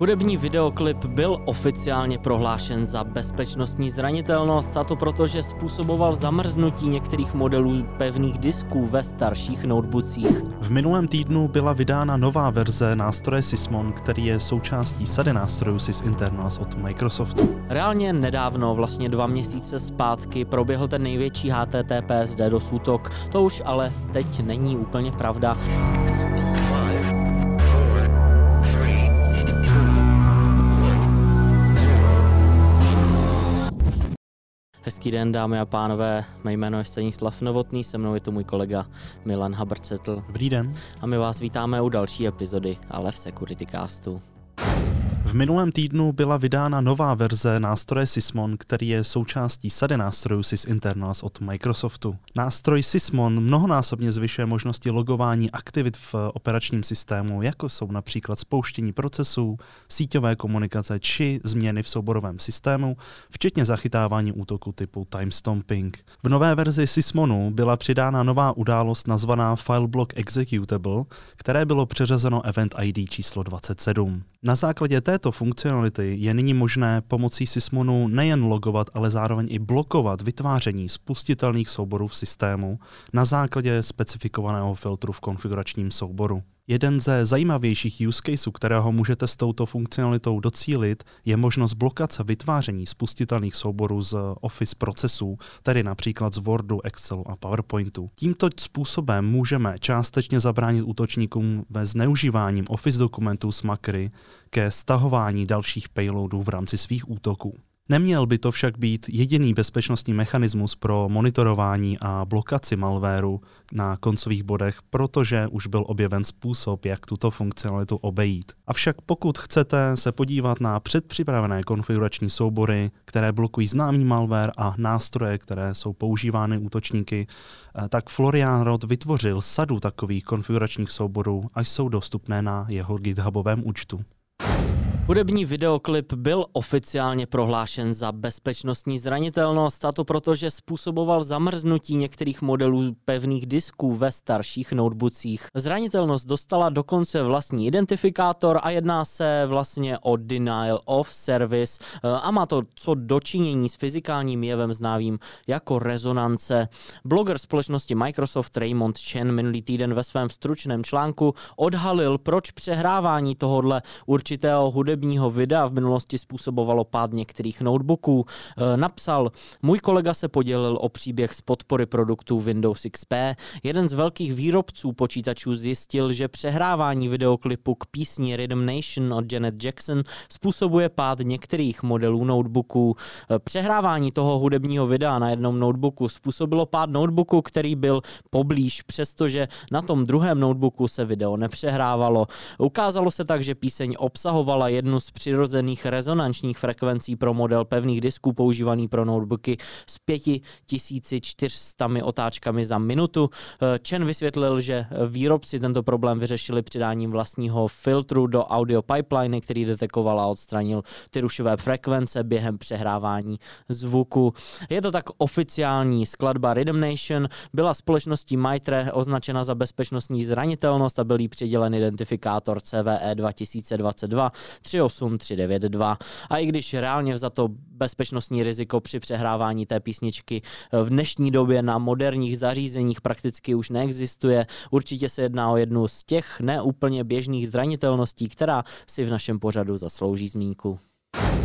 Hudební videoklip byl oficiálně prohlášen za bezpečnostní zranitelnost, a to proto, že způsoboval zamrznutí některých modelů pevných disků ve starších notebookích. V minulém týdnu byla vydána nová verze nástroje Sysmon, který je součástí sady nástrojů Sys Internals od Microsoftu. Reálně nedávno, vlastně dva měsíce zpátky, proběhl ten největší HTTPS DDoS útok. To už ale teď není úplně pravda. Hezký den, dámy a pánové. Mé jméno je Stanislav Novotný, se mnou je tu můj kolega Milan Habrcetl. Dobrý den. A my vás vítáme u další epizody Ale v Security Castu. V minulém týdnu byla vydána nová verze nástroje Sysmon, který je součástí sady nástrojů Sys Internals od Microsoftu. Nástroj Sysmon mnohonásobně zvyšuje možnosti logování aktivit v operačním systému, jako jsou například spouštění procesů, síťové komunikace či změny v souborovém systému, včetně zachytávání útoku typu timestomping. V nové verzi Sysmonu byla přidána nová událost nazvaná Fileblock Executable, které bylo přeřazeno Event ID číslo 27. Na základě této funkcionality je nyní možné pomocí Sysmonu nejen logovat, ale zároveň i blokovat vytváření spustitelných souborů v systému na základě specifikovaného filtru v konfiguračním souboru. Jeden ze zajímavějších use caseů, kterého můžete s touto funkcionalitou docílit, je možnost blokace vytváření spustitelných souborů z Office procesů, tedy například z Wordu, Excelu a PowerPointu. Tímto způsobem můžeme částečně zabránit útočníkům ve zneužíváním Office dokumentů s makry ke stahování dalších payloadů v rámci svých útoků. Neměl by to však být jediný bezpečnostní mechanismus pro monitorování a blokaci malvéru na koncových bodech, protože už byl objeven způsob, jak tuto funkcionalitu obejít. Avšak pokud chcete se podívat na předpřipravené konfigurační soubory, které blokují známý malware a nástroje, které jsou používány útočníky, eh, tak Florian Roth vytvořil sadu takových konfiguračních souborů a jsou dostupné na jeho GitHubovém účtu. Hudební videoklip byl oficiálně prohlášen za bezpečnostní zranitelnost, a to proto, že způsoboval zamrznutí některých modelů pevných disků ve starších notebookích. Zranitelnost dostala dokonce vlastní identifikátor a jedná se vlastně o denial of service a má to co dočinění s fyzikálním jevem známým jako rezonance. Bloger společnosti Microsoft Raymond Chen minulý týden ve svém stručném článku odhalil, proč přehrávání tohohle určitého hudebního hudebního videa v minulosti způsobovalo pád některých notebooků. E, napsal, můj kolega se podělil o příběh z podpory produktů Windows XP. Jeden z velkých výrobců počítačů zjistil, že přehrávání videoklipu k písni Rhythm Nation od Janet Jackson způsobuje pád některých modelů notebooků. E, přehrávání toho hudebního videa na jednom notebooku způsobilo pád notebooku, který byl poblíž, přestože na tom druhém notebooku se video nepřehrávalo. Ukázalo se tak, že píseň obsahovala jednu jednu z přirozených rezonančních frekvencí pro model pevných disků používaný pro notebooky s 5400 otáčkami za minutu. Eh, Chen vysvětlil, že výrobci tento problém vyřešili přidáním vlastního filtru do audio pipeline, který detekoval a odstranil ty rušivé frekvence během přehrávání zvuku. Je to tak oficiální skladba Rhythm Nation, byla společností Mitre označena za bezpečnostní zranitelnost a byl jí přidělen identifikátor CVE 2022 38392. A i když reálně za to bezpečnostní riziko při přehrávání té písničky v dnešní době na moderních zařízeních prakticky už neexistuje, určitě se jedná o jednu z těch neúplně běžných zranitelností, která si v našem pořadu zaslouží zmínku.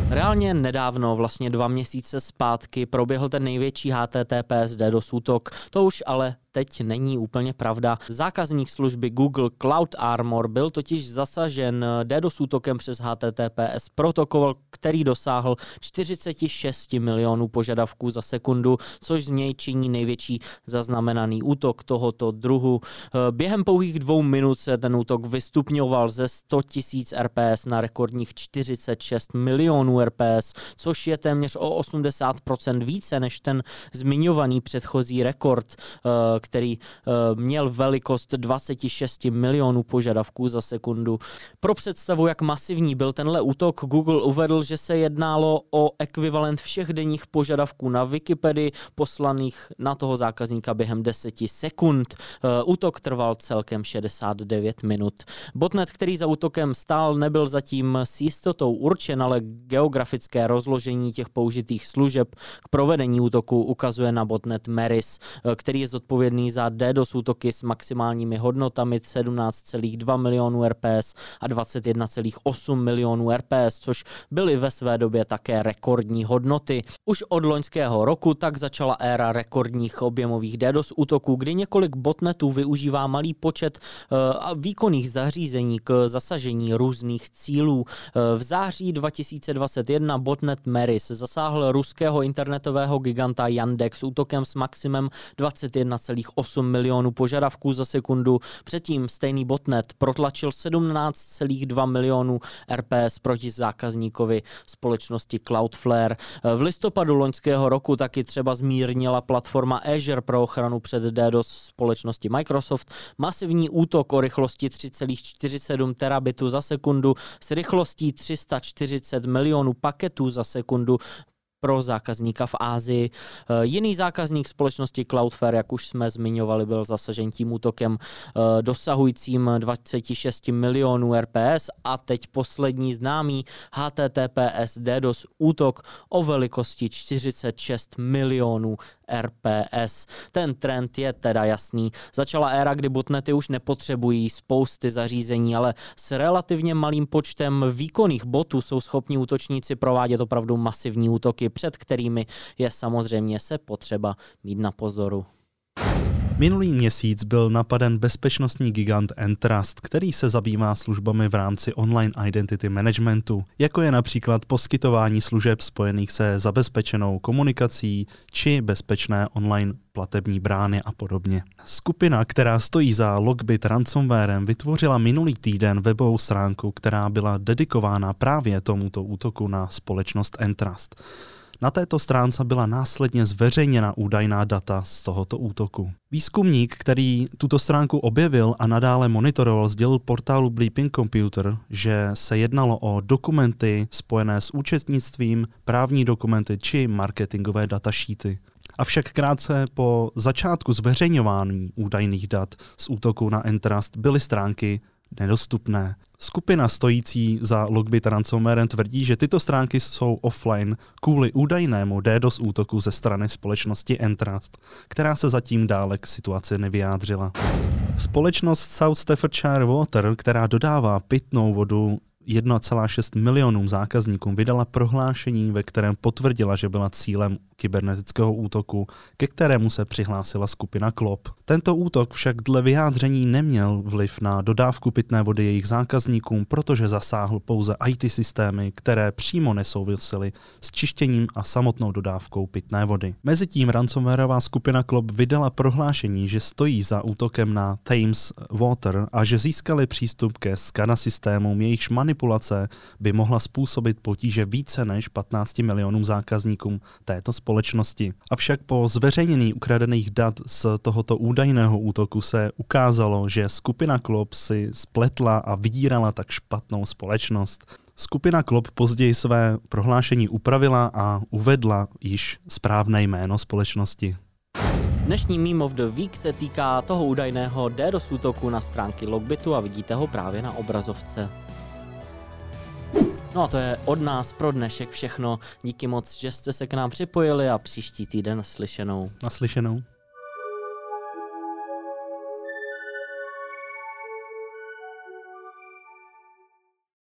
Reálně nedávno, vlastně dva měsíce zpátky, proběhl ten největší HTTPS DDoS útok. To už ale teď není úplně pravda. Zákazník služby Google Cloud Armor byl totiž zasažen DDoS útokem přes HTTPS protokol, který dosáhl 46 milionů požadavků za sekundu, což z něj činí největší zaznamenaný útok tohoto druhu. Během pouhých dvou minut se ten útok vystupňoval ze 100 000 RPS na rekordních 46 milionů RPS, což je téměř o 80% více než ten zmiňovaný předchozí rekord, který měl velikost 26 milionů požadavků za sekundu. Pro představu, jak masivní byl tenhle útok, Google uvedl, že se jednalo o ekvivalent všech denních požadavků na Wikipedii poslaných na toho zákazníka během 10 sekund. Útok trval celkem 69 minut. Botnet, který za útokem stál, nebyl zatím s jistotou určen, ale geografické rozložení těch použitých služeb k provedení útoku ukazuje na botnet Meris, který je zodpovědný za DDoS útoky s maximálními hodnotami 17,2 milionů RPS a 21,8 milionů RPS, což byly ve své době také rekordní hodnoty. Už od loňského roku tak začala éra rekordních objemových DDoS útoků, kdy několik botnetů využívá malý počet uh, výkonných zařízení k zasažení různých cílů. Uh, v září 2021 botnet Meris zasáhl ruského internetového giganta Yandex útokem s maximem 21,8 milionů požadavků za sekundu. Předtím stejný botnet protlačil 17,2 milionů RPS proti zákazníkovi společnosti Cloudflare. V listopadu loňského roku taky třeba zmírnila platforma Azure pro ochranu před DDoS společnosti Microsoft masivní útok o rychlosti 3,47 terabitu za sekundu s rychlostí 340 milionů paketů za sekundu pro zákazníka v Ázii. Eh, jiný zákazník společnosti Cloudflare, jak už jsme zmiňovali, byl zasažen tím útokem eh, dosahujícím 26 milionů RPS a teď poslední známý HTTPS DDoS útok o velikosti 46 milionů RPS. Ten trend je teda jasný. Začala éra, kdy botnety už nepotřebují spousty zařízení, ale s relativně malým počtem výkonných botů jsou schopni útočníci provádět opravdu masivní útoky, před kterými je samozřejmě se potřeba mít na pozoru. Minulý měsíc byl napaden bezpečnostní gigant Entrust, který se zabývá službami v rámci online identity managementu, jako je například poskytování služeb spojených se zabezpečenou komunikací či bezpečné online platební brány a podobně. Skupina, která stojí za Logbit ransomwarem, vytvořila minulý týden webovou stránku, která byla dedikována právě tomuto útoku na společnost Entrust. Na této stránce byla následně zveřejněna údajná data z tohoto útoku. Výzkumník, který tuto stránku objevil a nadále monitoroval, sdělil portálu Bleeping Computer, že se jednalo o dokumenty spojené s účetnictvím, právní dokumenty či marketingové datasheety. Avšak krátce po začátku zveřejňování údajných dat z útoku na Entrust byly stránky nedostupné. Skupina stojící za Logbit ransomwarem tvrdí, že tyto stránky jsou offline kvůli údajnému DDoS útoku ze strany společnosti Entrust, která se zatím dále k situaci nevyjádřila. Společnost South Staffordshire Water, která dodává pitnou vodu 1,6 milionům zákazníkům, vydala prohlášení, ve kterém potvrdila, že byla cílem kybernetického útoku, ke kterému se přihlásila skupina Klop. Tento útok však dle vyjádření neměl vliv na dodávku pitné vody jejich zákazníkům, protože zasáhl pouze IT systémy, které přímo nesouvisely s čištěním a samotnou dodávkou pitné vody. Mezitím ransomwareová skupina Klop vydala prohlášení, že stojí za útokem na Thames Water a že získali přístup ke SCADA systémům, jejichž manipulace by mohla způsobit potíže více než 15 milionům zákazníkům této společnosti. Avšak po zveřejnění ukradených dat z tohoto údajného útoku se ukázalo, že skupina Klop si spletla a vydírala tak špatnou společnost. Skupina Klop později své prohlášení upravila a uvedla již správné jméno společnosti. Dnešní Meme of the Week se týká toho údajného DDoS útoku na stránky Logbitu a vidíte ho právě na obrazovce. No a to je od nás pro dnešek všechno. Díky moc, že jste se k nám připojili a příští týden naslyšenou. Naslyšenou.